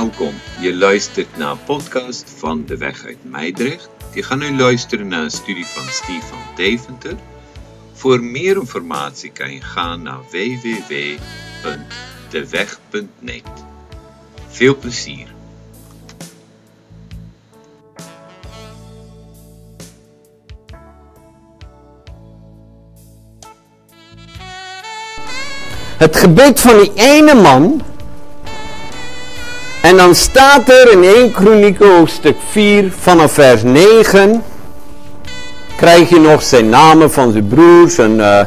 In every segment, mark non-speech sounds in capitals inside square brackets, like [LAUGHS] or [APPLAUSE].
Welkom. Je luistert naar een podcast van De Weg uit Meidrecht. Je gaat nu luisteren naar een studie van Stefan Deventer. Voor meer informatie kan je gaan naar www.deweg.net. Veel plezier. Het gebed van die ene man. En dan staat er in 1 Kronieken hoofdstuk 4 vanaf vers 9. Krijg je nog zijn namen van zijn broers en uh,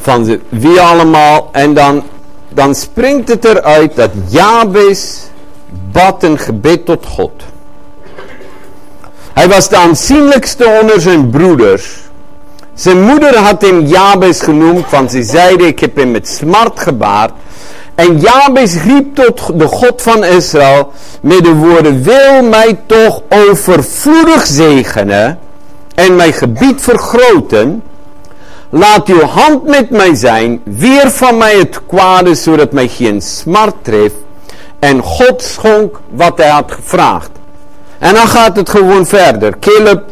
van wie allemaal. En dan, dan springt het eruit dat Jabes bad een gebed tot God. Hij was de aanzienlijkste onder zijn broeders. Zijn moeder had hem Jabes genoemd, want ze zeide, ik heb hem met smart gebaard. En Jabes riep tot de God van Israël met de woorden, wil mij toch overvloedig zegenen en mijn gebied vergroten. Laat uw hand met mij zijn, weer van mij het kwade, zodat mij geen smart treft. En God schonk wat hij had gevraagd. En dan gaat het gewoon verder. Caleb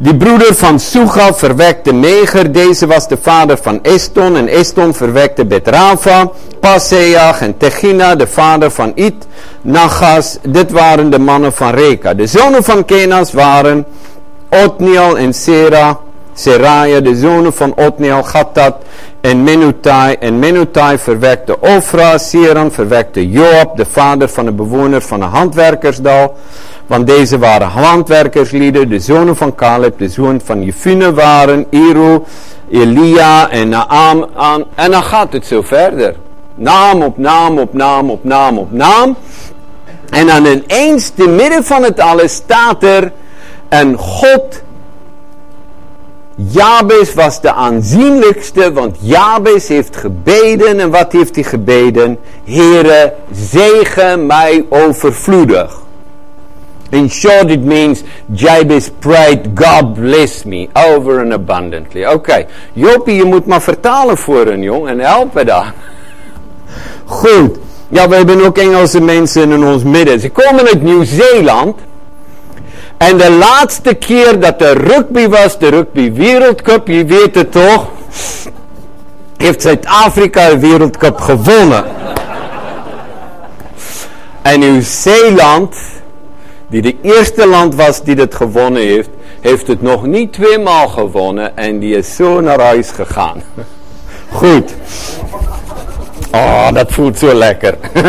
die broeder van Suga verwekte Meger. Deze was de vader van Eston. En Eston verwekte Betrava, Paseach en Tegina, de vader van It, Nagas. Dit waren de mannen van Reka. De zonen van Kenas waren Otniel en Sera. Seraya, de zonen van Otniel, Gatat en Menutai. En Menutai verwekte Ofra. Seran verwekte Joab, de vader van de bewoner van de handwerkersdal. Want deze waren handwerkerslieden, de zonen van Caleb, de zoon van Jefune waren, Iru, Elia en Naam. En dan gaat het zo verder. Naam op naam op naam op naam op naam. En dan ineens, te midden van het alles, staat er, en God Jabes was de aanzienlijkste, want Jabes heeft gebeden. En wat heeft hij gebeden? Heere, zegen mij overvloedig. In short, it means Jabez prayed, God bless me, over and abundantly. Oké. Jopie, je moet maar vertalen voor een jong en helpen daar. [LAUGHS] Goed. Ja, we hebben ook Engelse mensen in ons midden. Ze komen uit Nieuw-Zeeland. En de laatste keer dat er rugby was, de rugby wereldcup, je weet het toch, heeft Zuid-Afrika de wereldcup gewonnen. en Nieuw-Zeeland die de eerste land was die het gewonnen heeft, heeft het nog niet tweemaal gewonnen en die is zo naar huis gegaan. [LAUGHS] Goed. Oh, dat voelt zo lekker. [LAUGHS]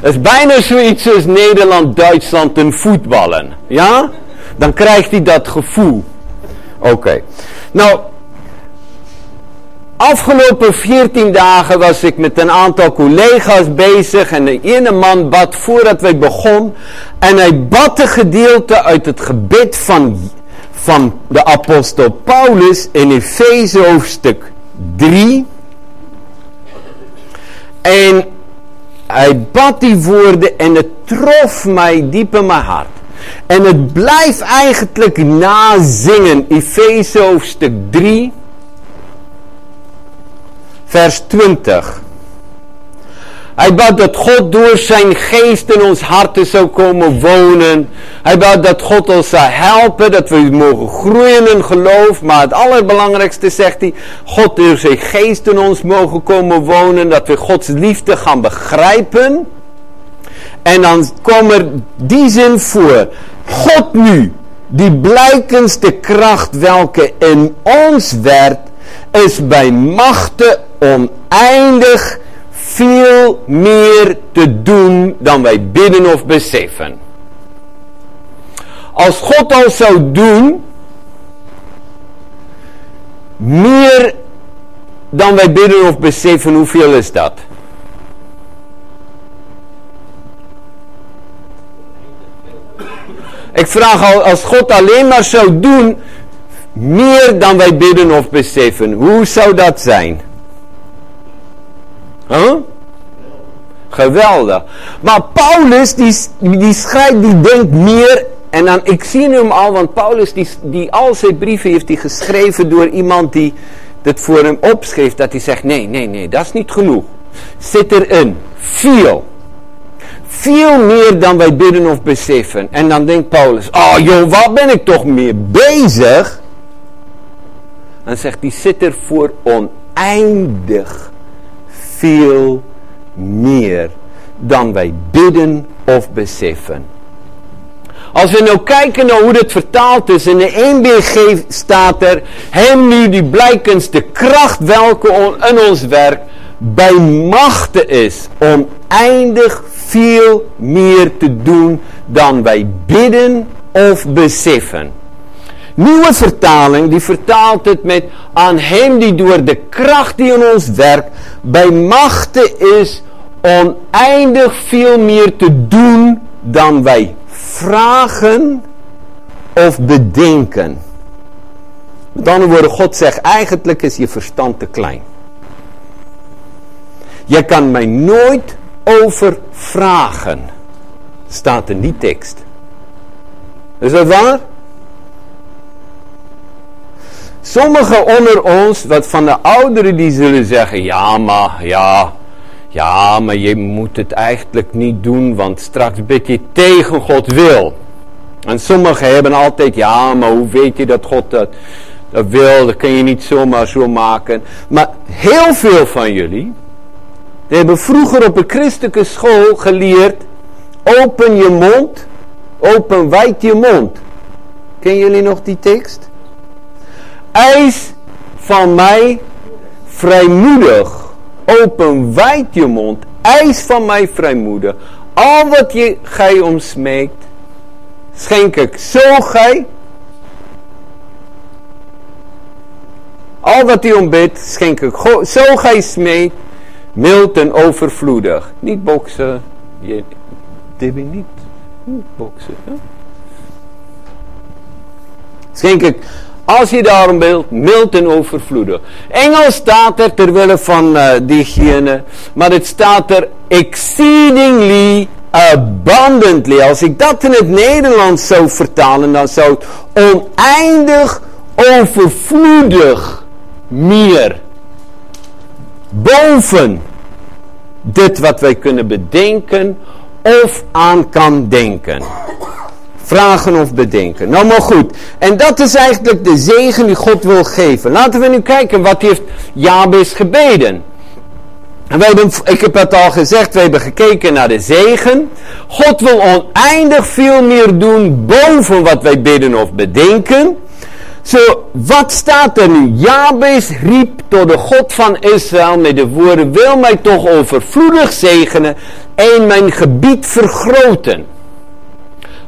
Het is bijna zoiets als Nederland, Duitsland en voetballen. Ja? Dan krijgt hij dat gevoel. Oké. Nou, Afgelopen 14 dagen was ik met een aantal collega's bezig en de ene man bad voordat wij begon en hij bad een gedeelte uit het gebed van, van de apostel Paulus in Efeze hoofdstuk 3 en hij bad die woorden en het trof mij diep in mijn hart. En het blijft eigenlijk nazingen, Efeze hoofdstuk 3 vers 20. Hij bad dat God door zijn geest in ons harten zou komen wonen. Hij bad dat God ons zou helpen, dat we mogen groeien in geloof. Maar het allerbelangrijkste zegt hij, God door zijn geest in ons mogen komen wonen. Dat we Gods liefde gaan begrijpen. En dan komt er die zin voor. God nu, die blijkendste kracht welke in ons werd, is bij machten oneindig veel meer te doen dan wij bidden of beseffen. Als God al zou doen, meer dan wij bidden of beseffen, hoeveel is dat? Ik vraag al, als God alleen maar zou doen, meer dan wij bidden of beseffen, hoe zou dat zijn? Huh? Geweldig. Maar Paulus, die, die schrijft, die denkt meer. En dan, ik zie hem al, want Paulus, die, die al zijn brieven heeft hij geschreven door iemand die het voor hem opschreef. Dat hij zegt, nee, nee, nee, dat is niet genoeg. Zit erin. Veel. veel meer dan wij bidden of beseffen. En dan denkt Paulus, oh joh, waar ben ik toch mee bezig? Dan zegt hij, zit er voor oneindig veel meer dan wij bidden of beseffen. Als we nou kijken naar hoe dit vertaald is, in de 1BG staat er, hem nu die blijkens de kracht welke in ons werk bij machte is, oneindig veel meer te doen dan wij bidden of beseffen. Nieuwe vertaling, die vertaalt het met aan hem die door de kracht die in ons werkt, bij machte is oneindig veel meer te doen dan wij vragen of bedenken. Met andere woorden, God zegt eigenlijk is je verstand te klein. Je kan mij nooit overvragen. Staat in die tekst. Is dat waar? Sommigen onder ons, wat van de ouderen, die zullen zeggen: Ja, maar ja, ja, maar je moet het eigenlijk niet doen, want straks bid je tegen God wil. En sommigen hebben altijd, ja, maar hoe weet je dat God dat, wil? Dat kun je niet zomaar zo maken. Maar heel veel van jullie, die hebben vroeger op een christelijke school geleerd, open je mond, open wijd je mond. Ken jullie nog die tekst? Eis van mij vrijmoedig Open wijd je mond. Eis van mij vrijmoedig. Al wat je gij omsmeekt. Schenk ik zo gij. Al wat hij ombidt. Schenk ik zo gij smeekt. Mild en overvloedig. Niet boksen. Je, dit niet. Niet boksen. Hè? Schenk ik als je daarom wilt, mild en overvloedig. Engels staat er terwille van uh, diegene, maar het staat er exceedingly abundantly. Als ik dat in het Nederlands zou vertalen, dan zou het oneindig overvloedig meer. Boven dit wat wij kunnen bedenken of aan kan denken vragen of bedenken. Nou maar goed. En dat is eigenlijk de zegen die God wil geven. Laten we nu kijken wat heeft Jabes gebeden. En we hebben, ik heb het al gezegd, we hebben gekeken naar de zegen. God wil oneindig veel meer doen boven wat wij bidden of bedenken. Zo, wat staat er nu? Jabes riep tot de God van Israël met de woorden, wil mij toch overvloedig zegenen en mijn gebied vergroten.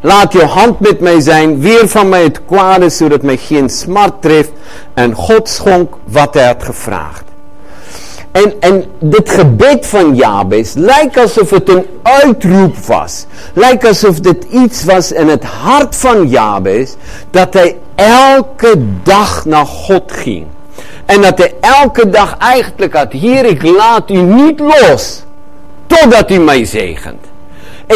Laat je hand met mij zijn, weer van mij het kwade, zodat mij geen smart treft. En God schonk wat hij had gevraagd. En, en dit gebed van Jabes lijkt alsof het een uitroep was. Lijkt alsof dit iets was in het hart van Jabes. Dat hij elke dag naar God ging. En dat hij elke dag eigenlijk had, hier ik laat u niet los. Totdat u mij zegent.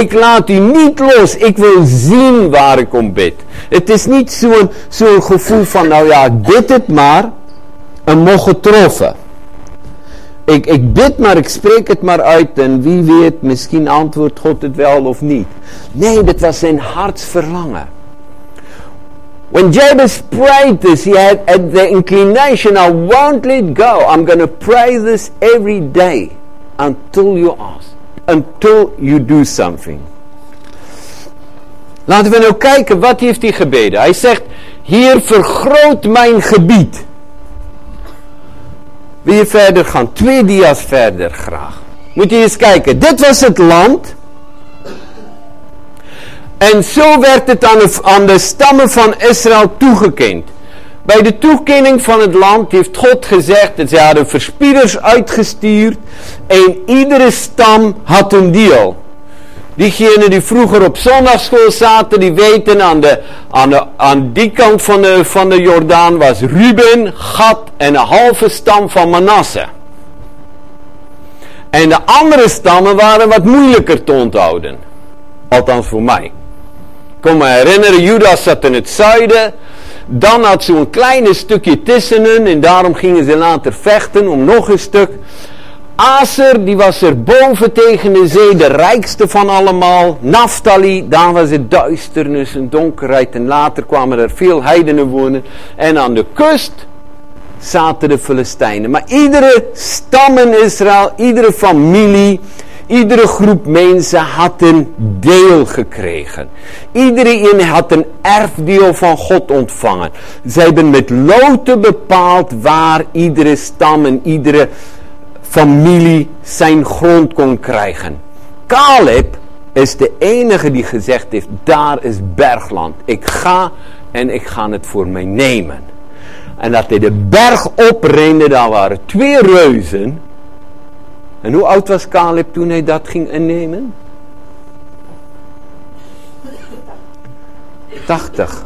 Ik laat u niet los. Ik wil zien waar ik om bid. Het is niet zo'n gevoel van, nou ja, ik bid het maar. En mocht getroffen. Ik, ik bid maar, ik spreek het maar uit. En wie weet, misschien antwoordt God het wel of niet. Nee, dat was zijn hartsverlangen. When Jabez prayed this, he had the inclination, I won't let go. I'm going to pray this every day until you ask until you do something. Laten we nou kijken, wat heeft hij gebeden? Hij zegt, hier vergroot mijn gebied. Wil je verder gaan? Twee dia's verder graag. Moet je eens kijken, dit was het land. En zo werd het aan de, aan de stammen van Israël toegekend. Bij de toekenning van het land heeft God gezegd dat ze hadden verspieders uitgestuurd en iedere stam had een deel. Diegenen die vroeger op zondagschool zaten, die weten aan, de, aan, de, aan die kant van de, van de Jordaan was Ruben, Gad en een halve stam van Manasse. En de andere stammen waren wat moeilijker te onthouden. Althans voor mij. Ik kan me herinneren, Judas zat in het zuiden. Dan had ze een kleine stukje tussen hen en daarom gingen ze later vechten om nog een stuk. Aser, die was er boven tegen de zee, de rijkste van allemaal. Naphtali, daar was het duisternis en donkerheid. En later kwamen er veel heidenen wonen. En aan de kust zaten de Filistijnen. Maar iedere stam in Israël, iedere familie, iedere groep mensen had een deel gekregen. Iedereen had een erfdeel van God ontvangen. Zij hebben met loten bepaald waar iedere stam en iedere familie zijn grond kon krijgen. Caleb is de enige die gezegd heeft, daar is bergland. Ik ga en ik ga het voor mij nemen. En dat hij de berg oprende, daar waren twee reuzen. En hoe oud was Caleb toen hij dat ging innemen? 80.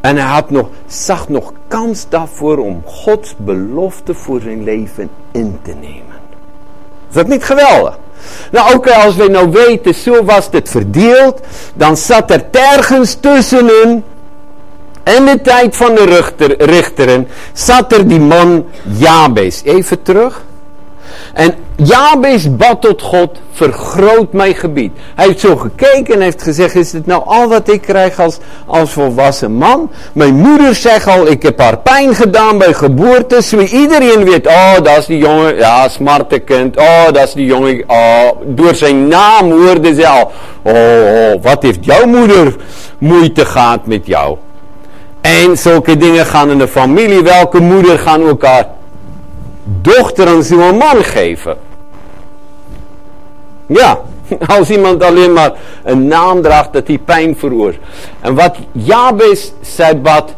En hij had nog, zag nog kans daarvoor om Gods belofte voor zijn leven in te nemen. Is dat niet geweldig? Nou, ook als we nou weten, zo was het verdeeld, dan zat er tergens tussenin, in de tijd van de richter, richteren, zat er die man Jabes. Even terug. En Jabes bad tot God, vergroot mijn gebied. Hij heeft zo gekeken en heeft gezegd, is het nou al wat ik krijg als, als volwassen man? Mijn moeder zegt al, ik heb haar pijn gedaan bij geboorte. Zo iedereen weet, oh dat is die jongen, ja smarte kind. Oh dat is die jongen, oh, door zijn naam hoorde ze al. Oh, oh, wat heeft jouw moeder moeite gehad met jou? En zulke dingen gaan in de familie. Welke moeder gaan elkaar dochter aan zo'n man geven? Ja, [LAUGHS] als iemand alleen maar een naam draagt dat hij pijn veroorzaakt. En wat Jabes zei bad,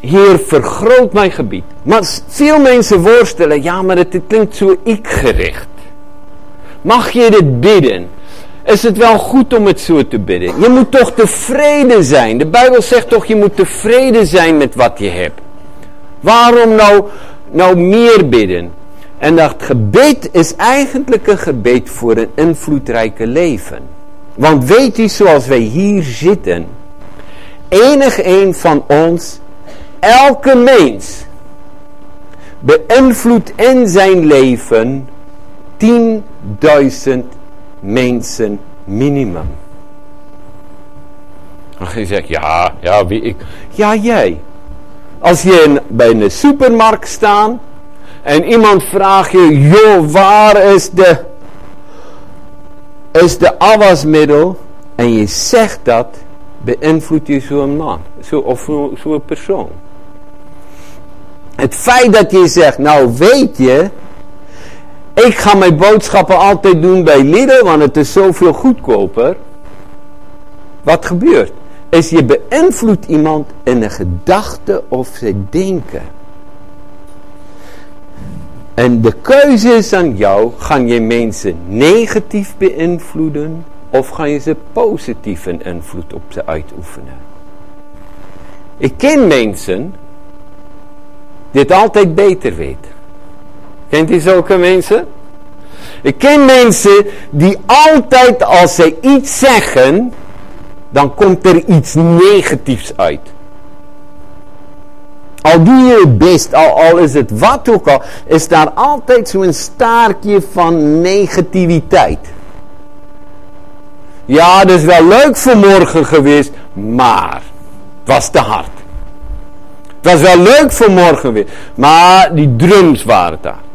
Heer vergroot mijn gebied. Maar veel mensen voorstellen, ja maar het, het klinkt zo ik-gericht. Mag je dit bidden? Is het wel goed om het zo te bidden? Je moet toch tevreden zijn. De Bijbel zegt toch, je moet tevreden zijn met wat je hebt. Waarom nou, nou meer bidden? En dat gebed is eigenlijk een gebed voor een invloedrijke leven. Want weet u, zoals wij hier zitten, enig een van ons, elke mens, beïnvloedt in zijn leven 10.000 mensen minimum. En je zegt, ja, ja, wie ik. Ja, jij. Als je bij een supermarkt staat en iemand vraagt je, joh, waar is de, is de afwasmiddel? En je zegt dat, beïnvloedt je zo'n man, zo, of zo'n persoon. Het feit dat je zegt, nou weet je, ik ga mijn boodschappen altijd doen bij Lidl, want het is zoveel goedkoper. Wat gebeurt? Is je beïnvloedt iemand in een gedachte of zijn denken. En de keuze is aan jou, gaan je mensen negatief beïnvloeden of ga je ze positief een invloed op ze uitoefenen? Ik ken mensen die het altijd beter weten. Kent u zulke mensen? Ik ken mensen die altijd als ze iets zeggen, dan komt er iets negatiefs uit. Al doe je het best, al, is het wat ook al, is daar altijd zo'n staartje van negativiteit. Ja, het is wel leuk vanmorgen geweest, maar het was te hard. Het was wel leuk vanmorgen weer, maar die drums waren daar.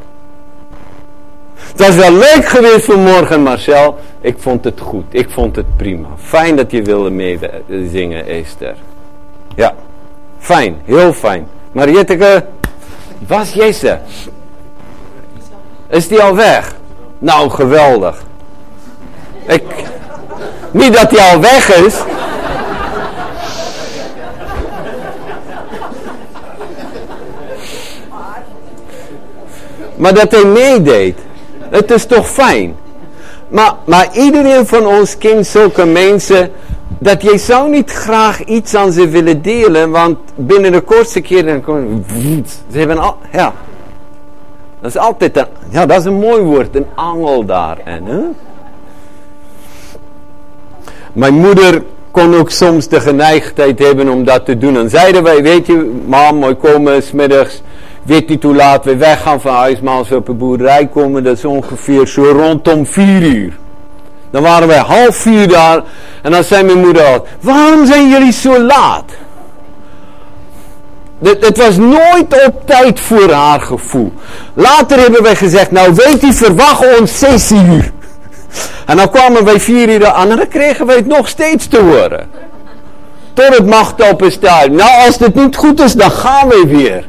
Het was wel leuk geweest vanmorgen, Marcel. Ik vond het goed. Ik vond het prima. Fijn dat je wilde meezingen, Esther. Ja, fijn. Heel fijn. Marietteke, was Jezus? Is die al weg? Nou, geweldig. Ik, niet dat hij al weg is. Maar dat hij meedeed. Het is toch fijn. Maar, maar iedereen van ons kent zulke mensen dat je zou niet graag iets aan ze willen delen, want binnen de kortste keer komen ze hebben al, ja. Dat is altijd een, ja, dat is een mooi woord, een angel daar. En, hè? Mijn moeder kon ook soms de geneigdheid hebben om dat te doen. Dan zeiden wij, weet je, mam, mooi komen smiddags weet niet hoe laat we weggaan van huis, maar als we op de boerderij komen, dat is ongeveer zo rondom vier uur. Dan waren wij half vier daar en dan zei mijn moeder al, waarom zijn jullie zo laat? Het was nooit op tijd voor haar gevoel. Later hebben wij gezegd, nou weet u, verwacht ons zes uur. En dan kwamen wij vier uur aan en dan kregen wij het nog steeds te horen. Tot het macht op is daar. Nou, als het niet goed is, dan gaan we weer.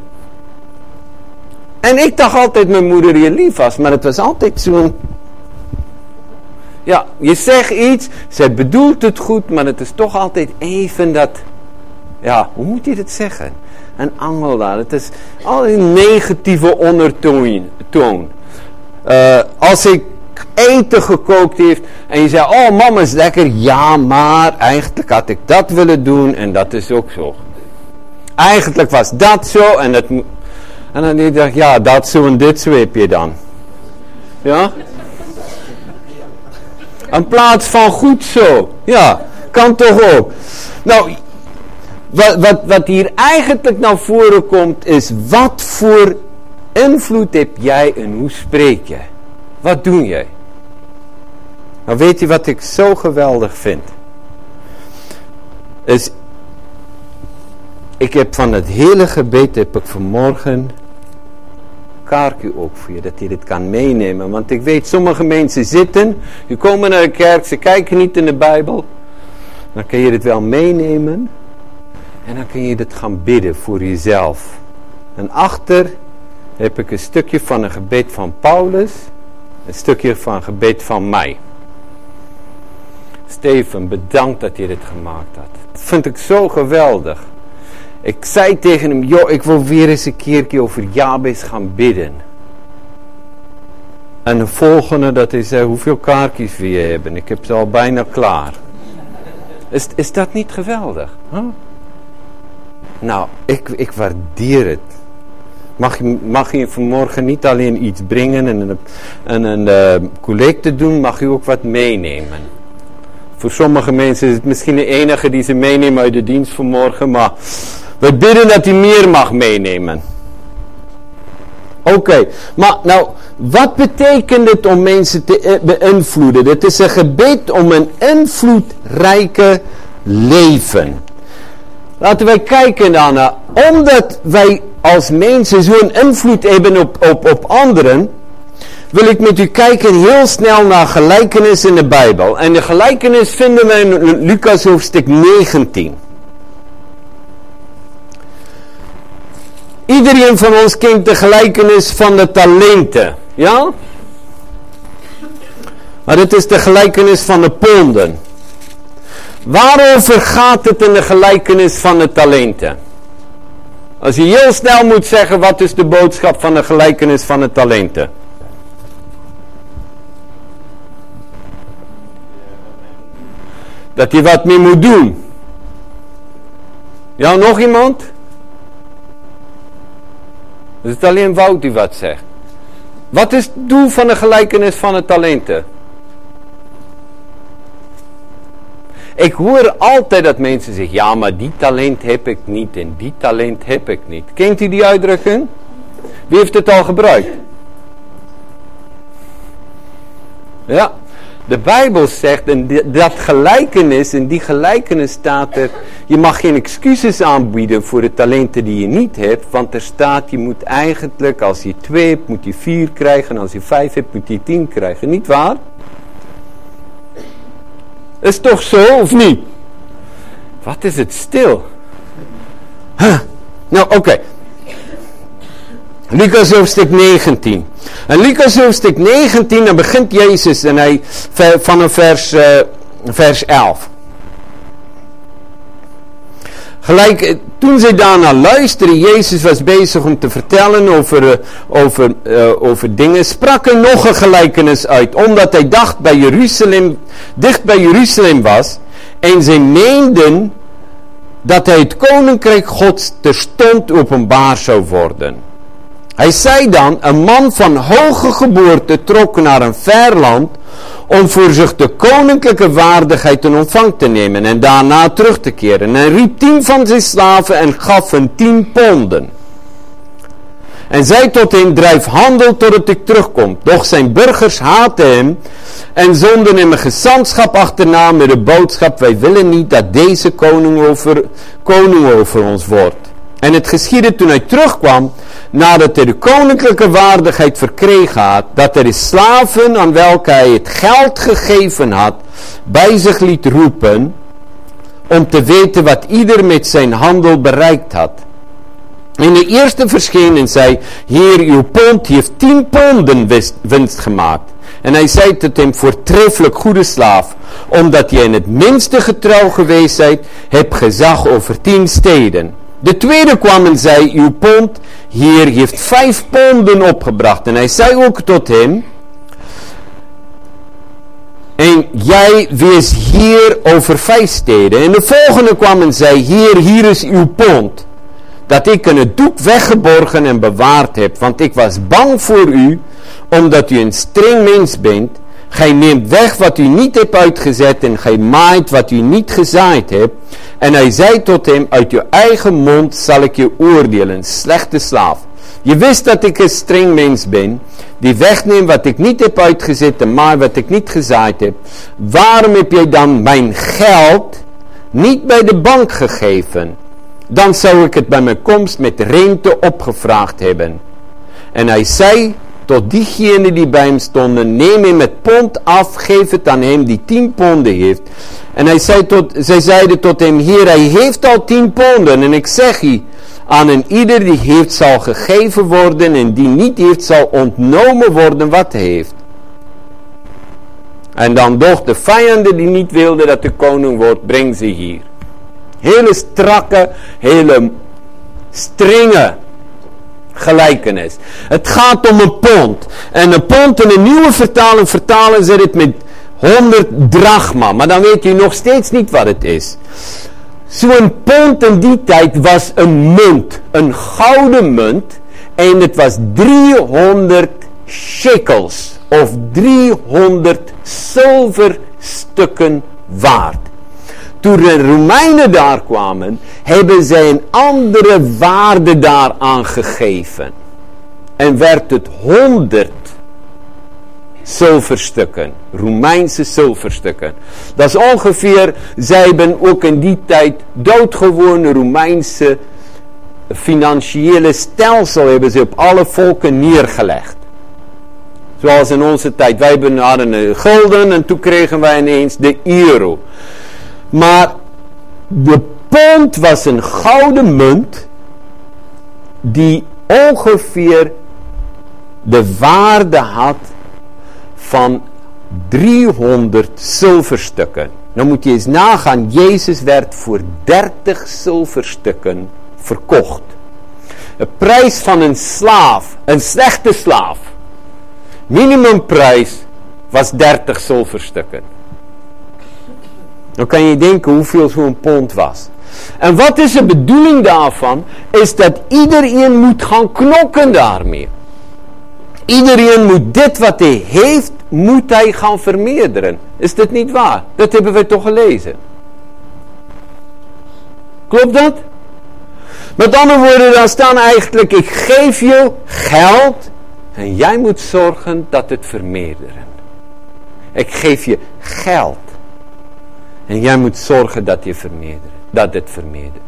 En ik dacht altijd mijn moeder je lief was, maar het was altijd zo'n... Ja, je zegt iets, ze bedoelt het goed, maar het is toch altijd even dat... Ja, hoe moet je het zeggen? Een angel daar. Het is al een negatieve ondertoon. Uh, als ik eten gekookt heeft en je zei, oh mama is lekker. Ja, maar eigenlijk had ik dat willen doen en dat is ook zo. Eigenlijk was dat zo en, het, en dan dacht ik, ja, dat zo en dit zo heb je dan. Ja? In plaats van goed zo. Ja, kan toch ook. Nou, wat, wat, wat hier eigenlijk naar voren komt is, wat voor invloed heb jij en hoe spreek je? Wat doe jij? Nou weet je wat ik zo geweldig vind? Is, ik heb van het hele gebed heb ik vanmorgen kaartje ook voor je, dat je dit kan meenemen. Want ik weet, sommige mensen zitten, die komen naar de kerk, ze kijken niet in de Bijbel. Dan kun je dit wel meenemen. En dan kun je dit gaan bidden voor jezelf. En achter heb ik een stukje van een gebed van Paulus. Een stukje van een gebed van mij. Steven, bedankt dat je dit gemaakt had. Dat vind ik zo geweldig. Ik zei tegen hem, joh, ik wil weer eens een keertje over Jabes gaan bidden. En de volgende, dat is, uh, hoeveel kaartjes wil je hebben? Ik heb ze al bijna klaar. Is, is dat niet geweldig? Nou, ik, ik waardeer het. Mag je, mag je vanmorgen niet alleen iets brengen en een, en een uh, collecte doen, mag je ook wat meenemen. Voor sommige mensen is het misschien de enige die ze meenemen uit de dienst vanmorgen, maar we bidden dat hij meer mag meenemen. Oké, maar nou, wat betekent het om mensen te eh, beïnvloeden? Het is een gebed om een invloedrijke leven. Laten wij kijken daarna. Omdat wij als mensen zo'n invloed hebben op, op, op anderen, wil ik met u kijken heel snel naar gelijkenis in de Bijbel. En de gelijkenis vinden we in Lucas hoofdstuk 19. Iedereen van ons kent de gelijkenis van de talenten. Ja? Maar het is de gelijkenis van de ponden. Waarover gaat het in de gelijkenis van de talenten? Als je heel snel moet zeggen, wat is de boodschap van de gelijkenis van de talenten? Dat je wat meer moet doen. Ja, nog iemand? Is het alleen Wout die wat zegt? Wat is het doel van de gelijkenis van de talenten? Ik hoor altijd dat mensen zeggen, ja maar die talent heb ik niet en die talent heb ik niet. Kent u die uitdrukking? Wie heeft het al gebruikt? Ja, de Bijbel zegt, en dat gelijkenis, in die gelijkenis staat er, je mag geen excuses aanbieden voor de talenten die je niet hebt, want er staat, je moet eigenlijk, als je twee hebt, moet je vier krijgen, en als je vijf hebt, moet je tien krijgen. Niet waar? Is toch zo, of niet? Wat is het stil? Huh. Nou, oké. Lucas hoofdstuk 19. En Lucas hoofdstuk 19, dan begint Jezus en hij van een vers, uh, vers 11. Gelijk, eh, toen zij daarna luisterden, Jezus was bezig om te vertellen over, uh, over, uh, over dingen, sprak er nog een gelijkenis uit, omdat hij dacht bij Jeruzalem, dicht bij Jeruzalem was, en zij meenden dat hij het koninkrijk gods terstond openbaar zou worden. Hij zei dan, een man van hoge geboorte trok naar een ver land om voor zich de koninklijke waardigheid in ontvang te nemen en daarna terug te keren. En riep tien van zijn slaven en gaf hun tien ponden. En zei tot hem, drijf handel totdat ik terugkom. Doch zijn burgers haatten hem en zonden hem een gezantschap achterna met de boodschap, wij willen niet dat deze koning over, koning over ons wordt. En het geschiedde toen hij terugkwam, nadat hij de koninklijke waardigheid verkregen had, dat hij de slaven aan welke hij het geld gegeven had, bij zich liet roepen, om te weten wat ieder met zijn handel bereikt had. En de eerste verscheen en zei, Heer, uw pond heeft tien ponden winst gemaakt. En hij zei tot hem, voortreffelijk goede slaaf, omdat je in het minste getrouw geweest zijt, heb gezag over tien steden. De tweede kwam en zei, uw pond, Heer, heeft vijf ponden opgebracht. En hij zei ook tot hem, en jij wees hier over vijf steden. En de volgende kwam en zei, Heer, hier is uw pond dat ik in het doek weggeborgen en bewaard heb, want ik was bang voor u, omdat u een streng mens bent. Gij neemt weg wat u niet hebt uitgezet en gij maait wat u niet gezaaid hebt. En hij zei tot hem, uit uw eigen mond zal ik je oordelen, slechte slaaf. Je wist dat ik een streng mens ben, die wegneemt wat ik niet heb uitgezet en maait wat ik niet gezaaid heb. Waarom heb jij dan mijn geld niet bij de bank gegeven? dan zou ik het bij mijn komst met rente opgevraagd hebben. En hij zei tot diegenen die bij hem stonden, neem hem het pond af, geef het aan hem die tien ponden heeft. En hij zei tot, zij zeiden tot hem, Heer, hij heeft al tien ponden. En ik zeg u, aan een ieder die heeft zal gegeven worden en die niet heeft zal ontnomen worden wat hij heeft. En dan doch de vijanden die niet wilden dat de koning wordt, breng ze hier. Hele strakke, hele strenge gelijkenis. Het gaat om een pond. En een pond in een nieuwe vertaling vertalen ze het met 100 drachma. Maar dan weet je nog steeds niet wat het is. Zo'n pond in die tijd was een munt. Een gouden munt. En het was 300 shekels. Of 300 zilverstukken waard. Toen de Romeinen daar kwamen, hebben zij een andere waarde daaraan gegeven. En werd het honderd zilverstukken. Romeinse zilverstukken. Dat is ongeveer, zij hebben ook in die tijd doodgewone Romeinse financiële stelsel hebben ze op alle volken neergelegd. Zoals in onze tijd. Wij hadden een gulden en toen kregen wij ineens de euro. Maar de pond was een gouden munt die ongeveer de waarde had van 300 zilverstukken. Dan moet je eens nagaan, Jezus werd voor 30 zilverstukken verkocht. De prijs van een slaaf, een slechte slaaf, minimumprijs was 30 zilverstukken. Dan kan je denken hoeveel zo'n pond was. En wat is de bedoeling daarvan? Is dat iedereen moet gaan knokken daarmee. Iedereen moet dit wat hij heeft, moet hij gaan vermeerderen. Is dat niet waar? Dat hebben we toch gelezen. Klopt dat? Met andere woorden, dan staan eigenlijk, ik geef je geld en jij moet zorgen dat het vermeerderen. Ik geef je geld. En jij moet zorgen dat, je vermeerdert, dat het vermeerdert.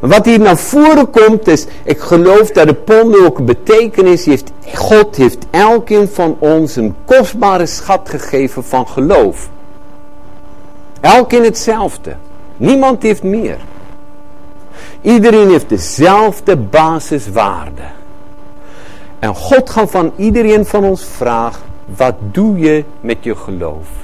Wat hier naar voren komt is, ik geloof dat de ponden ook betekenis heeft. God heeft elkeen van ons een kostbare schat gegeven van geloof. Elkeen hetzelfde. Niemand heeft meer. Iedereen heeft dezelfde basiswaarde. En God gaat van iedereen van ons vragen, wat doe je met je geloof?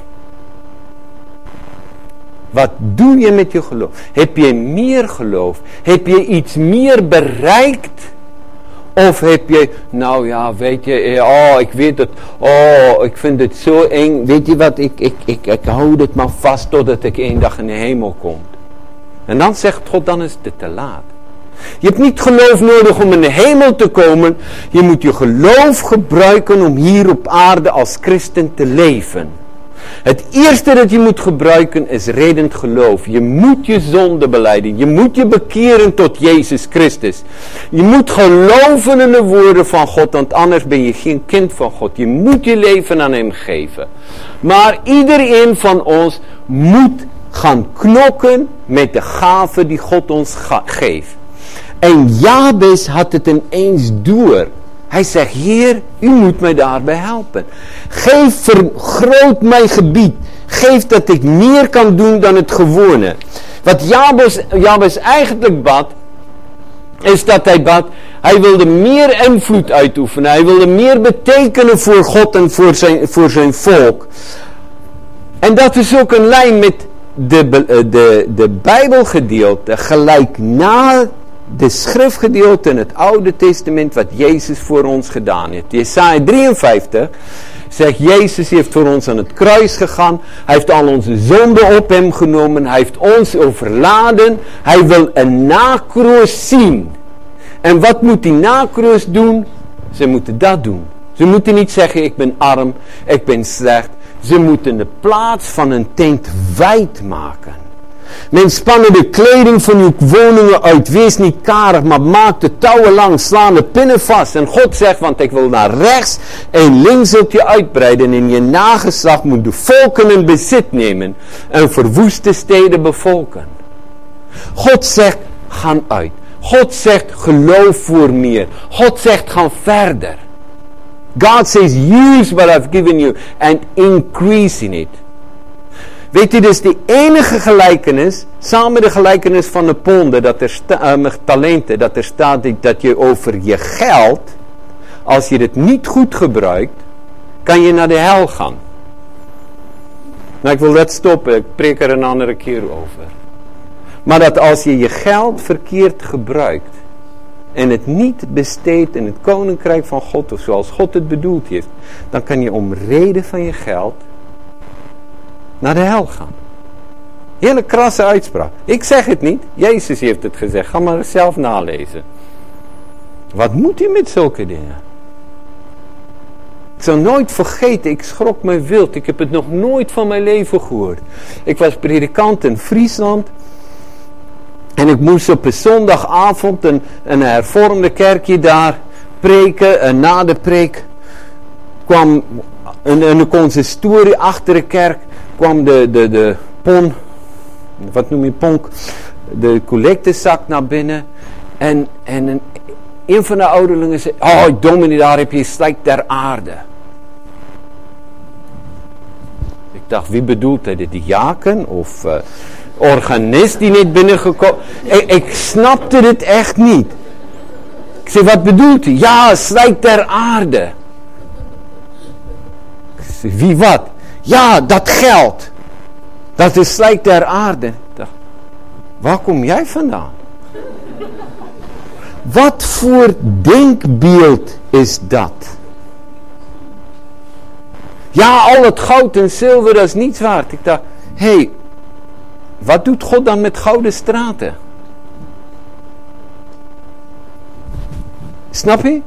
Wat doe je met je geloof? Heb je meer geloof? Heb je iets meer bereikt? Of heb je, nou ja, weet je, eh, oh, ik weet het, oh, ik vind het zo eng. Weet je wat, ik, ik, ik, ik hou het maar vast totdat ik één dag in de hemel kom. En dan zegt God, dan is het te laat. Je hebt niet geloof nodig om in de hemel te komen. Je moet je geloof gebruiken om hier op aarde als christen te leven. Het eerste dat je moet gebruiken is reddend geloof. Je moet je zonde beleiden. Je moet je bekeren tot Jezus Christus. Je moet geloven in de woorden van God, want anders ben je geen kind van God. Je moet je leven aan Hem geven. Maar iedereen van ons moet gaan knokken met de gaven die God ons geeft. En Jabes had het ineens door. Hij zegt, Heer, u moet mij daarbij helpen. Geef, vergroot mijn gebied. Geef dat ik meer kan doen dan het gewone. Wat Jabes, Jabes eigenlijk bad, is dat hij bad, hij wilde meer invloed uitoefenen. Hij wilde meer betekenen voor God en voor zijn, voor zijn volk. En dat is ook een lijn met de, de, de Bijbelgedeelte gelijk na de schriftgedeelte in het Oude Testament wat Jezus voor ons gedaan heeft. Jesaja 53 zegt Jezus heeft voor ons aan het kruis gegaan. Hij heeft al onze zonden op hem genomen. Hij heeft ons overladen. Hij wil een nakroos zien. En wat moet die nakroos doen? Ze moeten dat doen. Ze moeten niet zeggen ik ben arm, ik ben slecht. Ze moeten de plaats van een tent wijd maken. Men spannen de kleding van uw woningen uit. Wees niet karig, maar maak de touwen lang. Slaan de pinnen vast. En God zegt, want ik wil naar rechts en links zult je uitbreiden. En in je nageslacht moet de volken in bezit nemen. En verwoeste steden bevolken. God zegt, gaan uit. God zegt, geloof voor meer. God zegt, ga verder. God says, use what I've given you and increase in it. Weet u, dus de enige gelijkenis, samen de gelijkenis van de ponden, dat er sta, uh, talenten, dat er staat dat je over je geld, als je het niet goed gebruikt, kan je naar de hel gaan. Nou, ik wil dat stoppen, ik preek er een andere keer over. Maar dat als je je geld verkeerd gebruikt, en het niet besteedt in het koninkrijk van God, of zoals God het bedoeld heeft, dan kan je om reden van je geld naar de hel gaan. Hele krasse uitspraak. Ik zeg het niet. Jezus heeft het gezegd. Ga maar zelf nalezen. Wat moet u met zulke dingen? Ik zal nooit vergeten, ik schrok me wild. Ik heb het nog nooit van mijn leven gehoord. Ik was predikant in Friesland. En ik moest op een zondagavond een, een hervormde kerkje daar preken. En na de preek kwam een, een consistorie achter de kerk kwam de, de, de pon, wat noem je ponk, de collectezak naar binnen. En, en een, een van de ouderlingen zei, oh dominee, daar heb je slijk der aarde. Ik dacht, wie bedoelt hij? De diaken of uh, organist die niet binnengekomen? Ik, ik snapte het echt niet. Ik zei, wat bedoelt hij? Ja, slijk der aarde. Ik zei, wie wat? Ja, dat geld. Dat is slijk der aarde. Waar kom jij vandaan? Wat voor denkbeeld is dat? Ja, al het goud en zilver, is niets waard. Ik dacht, hé, hey, wat doet God dan met gouden straten? Snap je?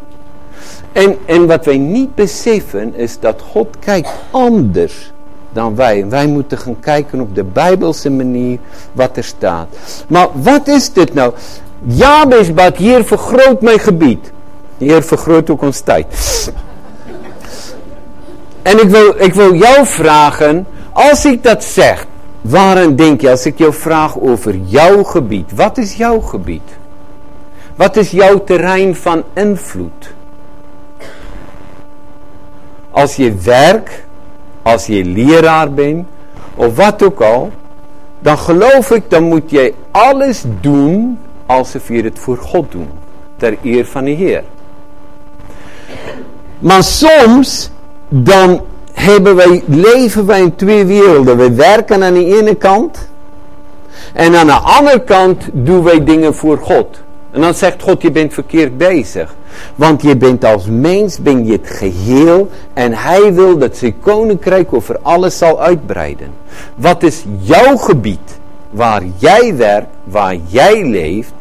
En, en wat wij niet beseffen is dat God kijkt anders dan wij. Wij moeten gaan kijken op de bijbelse manier wat er staat. Maar wat is dit nou? Jabes bad, hier vergroot mijn gebied. Hier vergroot ook ons tijd. En ik wil, ik wil jou vragen, als ik dat zeg, waarom denk je, als ik jou vraag over jouw gebied, wat is jouw gebied? Wat is jouw terrein van invloed? Als je werk, als je leraar bent, of wat ook al, dan geloof ik, dan moet jij alles doen alsof je het voor God doet. Ter eer van de Heer. Maar soms, dan hebben wij, leven wij in twee werelden. We werken aan de ene kant. En aan de andere kant doen wij dingen voor God. En dan zegt God, je bent verkeerd bezig. Want je bent als mens, ben je het geheel. En hij wil dat zijn koninkrijk over alles zal uitbreiden. Wat is jouw gebied? Waar jij werkt, waar jij leeft.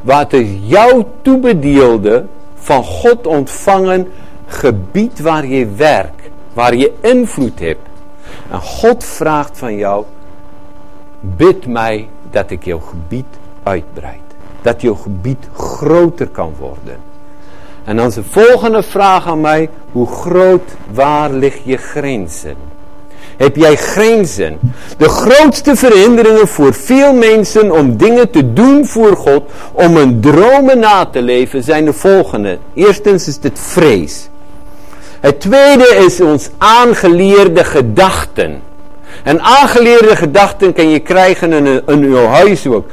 Wat is jouw toebedeelde, van God ontvangen gebied waar je werkt. Waar je invloed hebt. En God vraagt van jou, bid mij dat ik jouw gebied uitbreid. Dat jouw gebied groter kan worden. En dan de volgende vraag aan mij, hoe groot, waar ligt je grenzen? Heb jij grenzen? De grootste verhinderingen voor veel mensen om dingen te doen voor God, om hun dromen na te leven, zijn de volgende. Eerstens is het vrees. Het tweede is ons aangeleerde gedachten. En aangeleerde gedachten kan je krijgen in, in uw huis ook.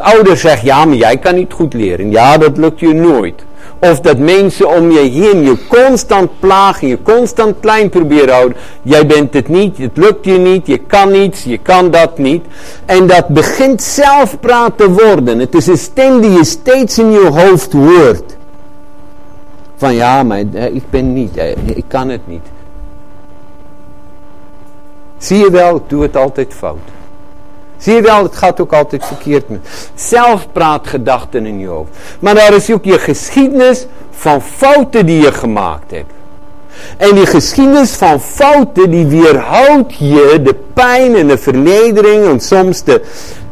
Ouders zeggen, ja, maar jij kan niet goed leren. Ja, dat lukt je nooit. Of dat mensen om je heen je constant plagen, je constant klein proberen houden. Jij bent het niet, het lukt je niet, je kan niets, je kan dat niet. En dat begint zelfpraat te worden. Het is een stem die je steeds in je hoofd hoort. Van ja, maar eh, ik ben niet, eh, ik kan het niet. Zie je wel, ik doe het altijd fout. Zie je wel, het gaat ook altijd verkeerd met. Zelfpraatgedachten in je hoofd. Maar daar is ook je geschiedenis van fouten die je gemaakt hebt. En die geschiedenis van fouten die weerhoudt je de pijn en de vernedering en soms de,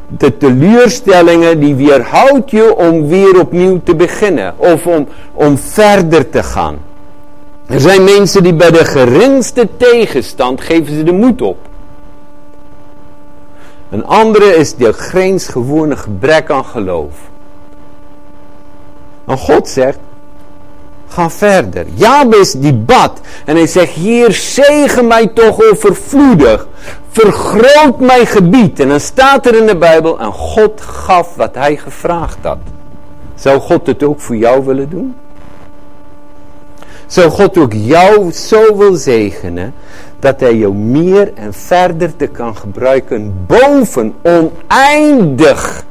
de teleurstellingen die weerhoudt je om weer opnieuw te beginnen. Of om, om verder te gaan. Er zijn mensen die bij de geringste tegenstand geven ze de moed op. Een andere is de gewone gebrek aan geloof. En God zegt, ga verder. Jabes die bad en hij zegt, hier zegen mij toch overvloedig. Vergroot mijn gebied. En dan staat er in de Bijbel, en God gaf wat hij gevraagd had. Zou God het ook voor jou willen doen? Zou God ook jou zo wil zegenen dat hij jou meer en verder te kan gebruiken boven oneindig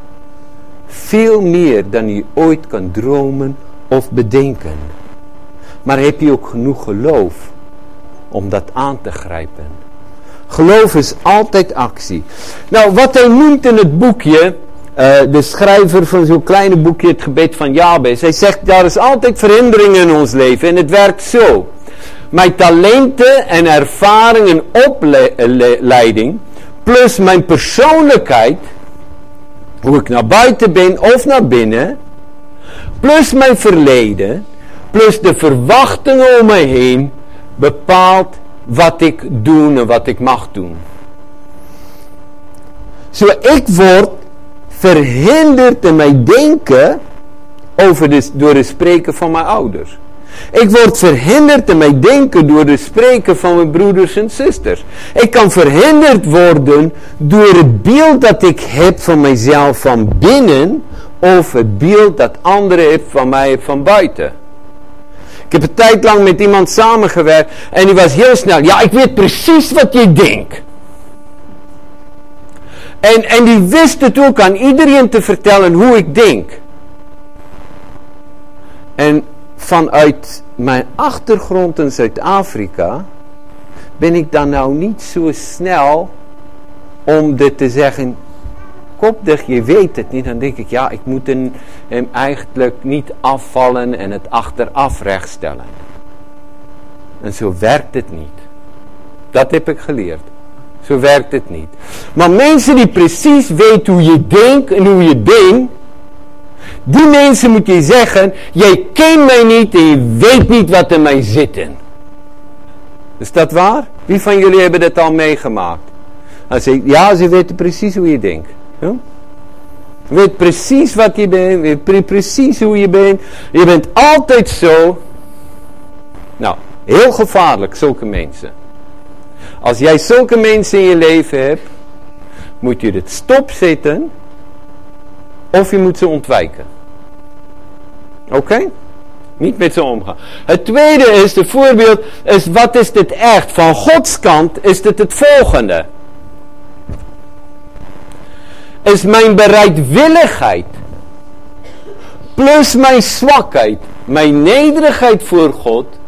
veel meer dan je ooit kan dromen of bedenken. Maar heb je ook genoeg geloof om dat aan te grijpen? Geloof is altijd actie. Nou, wat hij noemt in het boekje, uh, de schrijver van zo'n kleine boekje, het gebed van Jabez, hij zegt, daar is altijd verhindering in ons leven en het werkt zo mijn talenten en ervaring en opleiding, plus mijn persoonlijkheid, hoe ik naar buiten ben of naar binnen, plus mijn verleden, plus de verwachtingen om me heen, bepaalt wat ik doe en wat ik mag doen. Zo ik word verhinderd in mijn denken over de, door het spreken van mijn ouders. Ik word verhinderd in mijn denken door de spreken van mijn broeders en zusters. Ik kan verhinderd worden door het beeld dat ik heb van mijzelf van binnen of het beeld dat anderen hebben van mij van buiten. Ik heb een tijd lang met iemand samengewerkt en die was heel snel. Ja, ik weet precies wat je denkt. En, en die wist het ook aan iedereen te vertellen hoe ik denk. En vanuit mijn achtergrond in Zuid-Afrika ben ik dan nou niet zo snel om dit te zeggen, kopdig, je weet het niet. Dan denk ik, ja, ik moet hem, eigenlijk niet afvallen en het achteraf rechtstellen. En zo werkt het niet. Dat heb ik geleerd. Zo werkt het niet. Maar mensen die precies weten hoe je denkt en hoe je denkt, die mensen moet je zeggen, jij kent mij niet en je weet niet wat in mij zitten. Is dat waar? Wie van jullie hebben dat al meegemaakt? Hij zegt, ja, ze weten precies hoe je denkt. Weet precies wat je bent, weet precies hoe je bent. Je bent altijd zo. Nou, heel gevaarlijk, zulke mensen. Als jij zulke mensen in je leven hebt, moet je het stopzetten of je moet ze ontwijken. Oké? Niet met ze omgaan. Het tweede is, de voorbeeld is, wat is dit echt? Van Gods kant is dit het volgende. Is mijn bereidwilligheid, plus mijn zwakheid, mijn nederigheid voor God,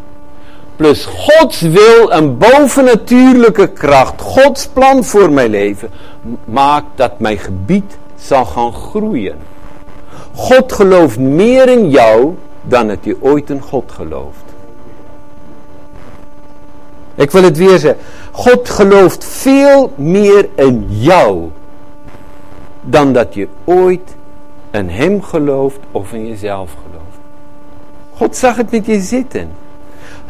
plus Gods wil en bovennatuurlijke kracht, Gods plan voor mijn leven, maakt dat mijn gebied zal gaan groeien. God gelooft meer in jou dan dat je ooit in God gelooft. Ik wil het weer zeggen. God gelooft veel meer in jou dan dat je ooit in Hem gelooft of in jezelf gelooft. God zag het met je zitten.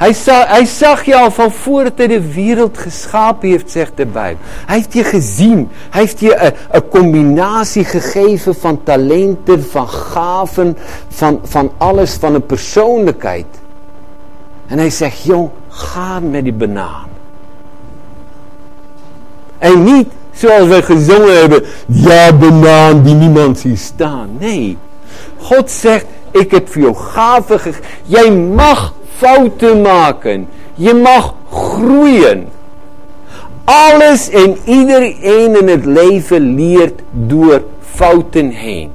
Hij zag, hij zag je al van voordat hij de wereld geschapen heeft, zegt de Bijbel. Hij heeft je gezien. Hij heeft je een, een combinatie gegeven van talenten, van gaven, van, van alles, van een persoonlijkheid. En hij zegt, jong, ga met die banaan. En niet zoals we gezongen hebben, ja banaan die niemand ziet staan. Nee, God zegt, ik heb voor jou gaven gegeven. Jij mag fouten maken. Je mag groeien. Alles en iedereen in het leven leert door fouten heen.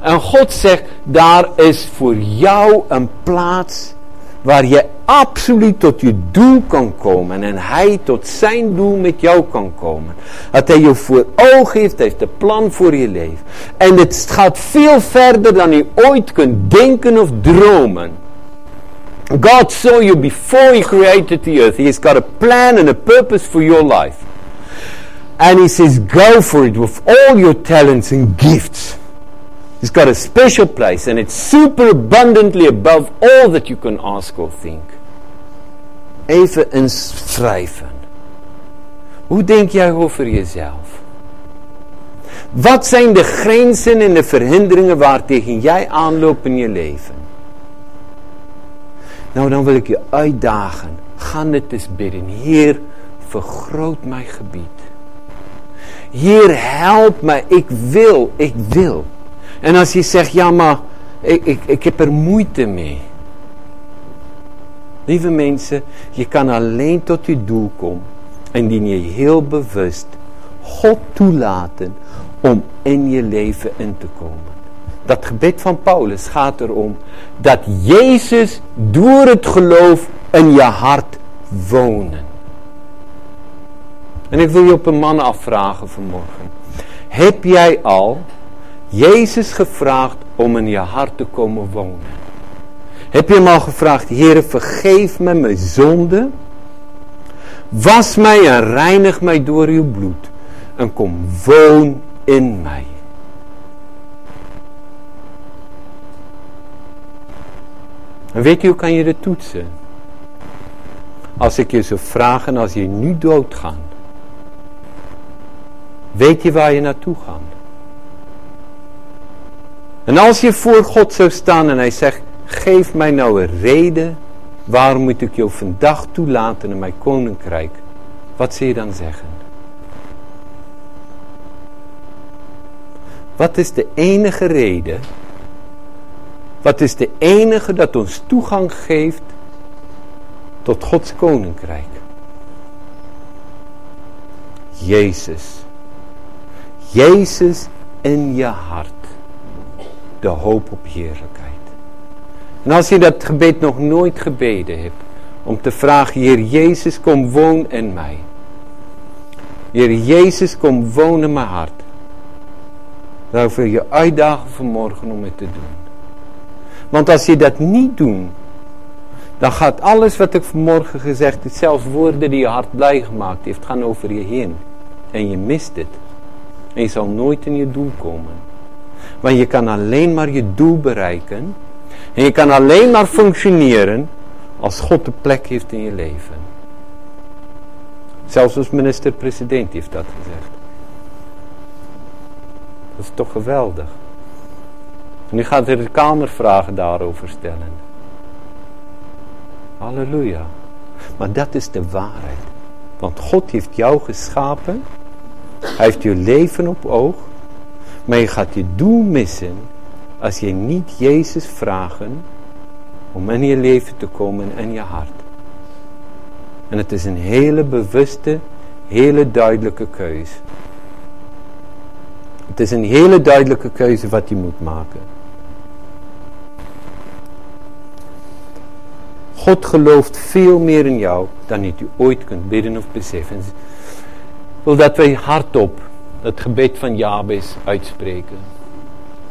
En God zegt, daar is voor jou een plaats waar je absoluut tot je doel kan komen. En hij tot zijn doel met jou kan komen. Dat hij je voor ogen heeft, heeft een plan voor je leven. En het gaat veel verder dan je ooit kunt denken of dromen. God saw you before he created the earth. He has got a plan and a purpose for your life. And he says, go for it with all your talents and gifts. He's got a special place and it's super abundantly above all that you can ask or think. Even inschrijven. Hoe denk jij over jezelf? Wat zijn de grenzen en de verhinderingen waar tegen jij aanloopt in je leven? Nou, dan wil ik je uitdagen. Ga het eens bidden. Heer, vergroot mijn gebied. Heer, help mij. Ik wil, ik wil. En als je zegt, ja maar, ik, ik, ik heb er moeite mee. Lieve mensen, je kan alleen tot je doel komen. Indien je heel bewust God toelaten om in je leven in te komen. Dat gebed van Paulus gaat erom dat Jezus door het geloof in je hart wonen. En ik wil je op een man afvragen vanmorgen. Heb jij al Jezus gevraagd om in je hart te komen wonen? Heb je hem al gevraagd, Heer, vergeef me mijn zonde. Was mij en reinig mij door uw bloed. En kom woon in mij. Weet je, hoe kan je dit toetsen? Als ik je zou vragen, als je nu doodgaat. Weet je waar je naartoe gaat? En als je voor God zou staan en hij zegt, geef mij nou een reden, waarom moet ik jou vandaag toelaten in mijn koninkrijk? Wat zul je dan zeggen? Wat is de enige reden wat is de enige dat ons toegang geeft tot Gods koninkrijk? Jezus. Jezus in je hart. De hoop op heerlijkheid. En als je dat gebed nog nooit gebeden hebt. Om te vragen, Heer Jezus, kom woon in mij. Heer Jezus, kom woon in mijn hart. Dan wil je uitdagen vanmorgen om het te doen. Want als je dat niet doet, dan gaat alles wat ik vanmorgen gezegd heb, zelfs woorden die je hart blij gemaakt heeft, gaan over je heen. En je mist het. En je zal nooit in je doel komen. Want je kan alleen maar je doel bereiken. En je kan alleen maar functioneren als God de plek heeft in je leven. Zelfs als minister-president heeft dat gezegd. Dat is toch geweldig. Nu gaat hij de Kamervragen daarover stellen. Halleluja. Maar dat is de waarheid. Want God heeft jou geschapen. Hij heeft je leven op oog. Maar je gaat je doel missen als je niet Jezus vragen om in je leven te komen en je hart. En het is een hele bewuste, hele duidelijke keuze. Het is een hele duidelijke keuze wat je moet maken. God gelooft veel meer in jou dan je ooit kunt bidden of beseffen. Ik wil dat wij hardop het gebed van Jabes uitspreken.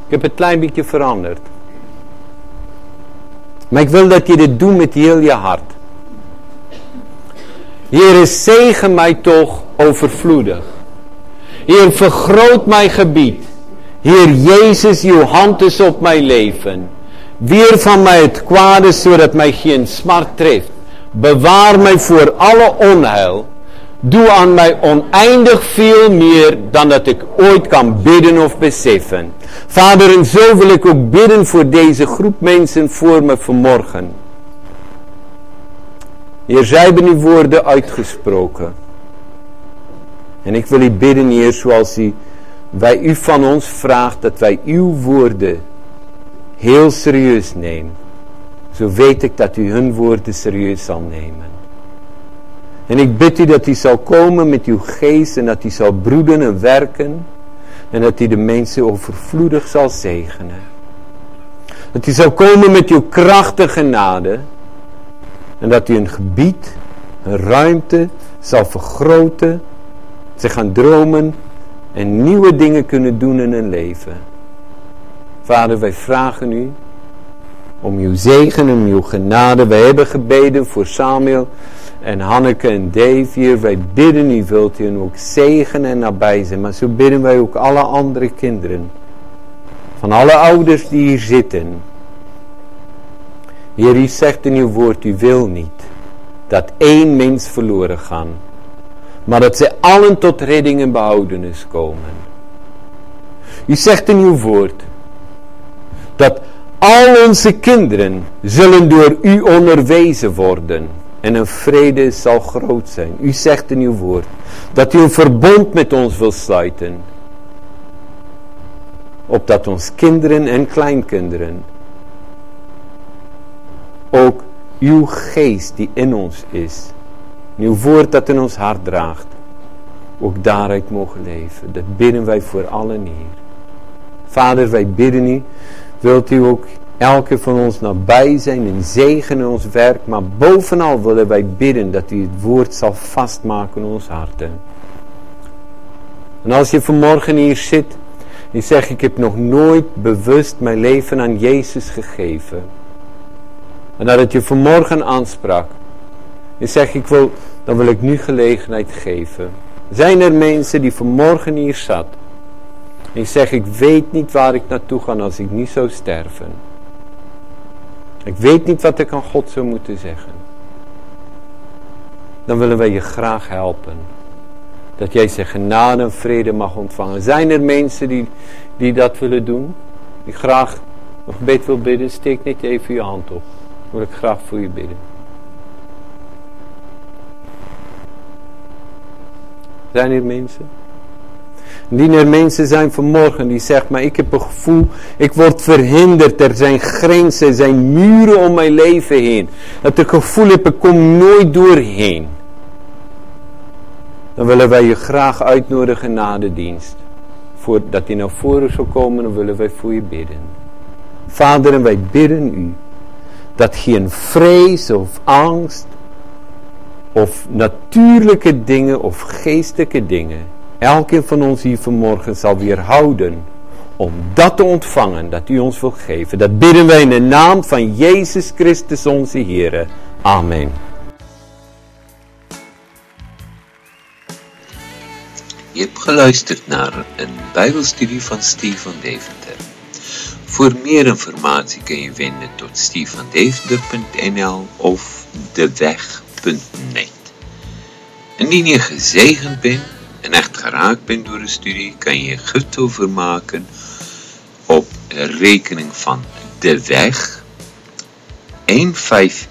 Ik heb het klein beetje veranderd. Maar ik wil dat je dit doet met heel je hart. Heer, zegen mij toch overvloedig. Heer, vergroot mijn gebied. Heer Jezus, uw hand is op mijn leven. Weer van mij het kwade, zodat mij geen smart treft. Bewaar mij voor alle onheil. Doe aan mij oneindig veel meer dan dat ik ooit kan bidden of beseffen. Vader, en zo wil ik ook bidden voor deze groep mensen voor me vanmorgen. Heer, zij hebben uw woorden uitgesproken. En ik wil u bidden, Heer, zoals u, wij u van ons vraagt, dat wij uw woorden heel serieus nemen. Zo weet ik dat u hun woorden serieus zal nemen. En ik bid u dat u zal komen met uw geest en dat u zal broeden en werken. En dat u de mensen overvloedig zal zegenen. Dat u zal komen met uw krachtige genade. En dat u een gebied, een ruimte zal vergroten. Ze gaan dromen en nieuwe dingen kunnen doen in hun leven. Vader, wij vragen u om uw zegen en uw genade. Wij hebben gebeden voor Samuel en Hanneke en Dave hier. Wij bidden u, wilt u ook zegen en nabij zijn. Maar zo bidden wij ook alle andere kinderen. Van alle ouders die hier zitten. Heer, u zegt in uw woord, u wil niet dat één mens verloren gaan. Maar dat zij allen tot redding en behoudenis komen. U zegt in uw woord dat al onze kinderen zullen door u onderwezen worden. En een vrede zal groot zijn. U zegt in uw woord dat u een verbond met ons wil sluiten. Opdat ons kinderen en kleinkinderen ook uw geest die in ons is, uw woord dat in ons hart draagt, ook daaruit mogen leven. Dat bidden wij voor allen hier. Vader, wij bidden u, wilt u ook elke van ons nabij zijn en zegenen ons werk, maar bovenal willen wij bidden dat u het woord zal vastmaken in ons harten. En als je vanmorgen hier zit en zegt ik heb nog nooit bewust mijn leven aan Jezus gegeven. En dat het je vanmorgen aansprak. En zeg ik wil, dan wil ik nu gelegenheid geven. Zijn er mensen die vanmorgen hier zat. En zeg ik weet niet waar ik naartoe ga als ik niet zou sterven. Ik weet niet wat ik aan God zou moeten zeggen. Dan willen wij je graag helpen. Dat jij zijn genade en vrede mag ontvangen. Zijn er mensen die, die dat willen doen? Die graag nog beetje wil bidden? Steek niet even je hand op. Dan wil ik graag voor je bidden. Zijn er mensen? Indien er mensen zijn vanmorgen die zeggen, maar ik heb een gevoel, ik word verhinderd, er zijn grenzen, er zijn muren om mijn leven heen. Dat ik gevoel heb, ik kom nooit doorheen. Dan willen wij je graag uitnodigen na de dienst. Voordat hij naar voren zal komen, dan willen wij voor je bidden. Vader, en wij bidden u, dat geen vrees of angst, of natuurlijke dingen of geestelijke dingen elke van ons hier vanmorgen zal weerhouden om dat te ontvangen dat u ons wil geven. Dat bidden wij in de naam van Jezus Christus onze Heer. Amen. Je hebt geluisterd naar een Bijbelstudie van Stefan Deventer. Voor meer informatie kun je vinden tot stefandeventer.nl of deweg.net. Indien je gezegend bent en echt geraakt bent door de studie, kan je gift overmaken op rekening van de weg 151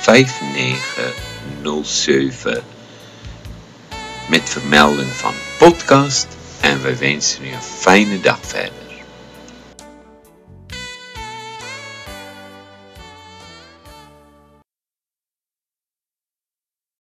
5907 met vermelding van podcast en wij wensen u een fijne dag verder.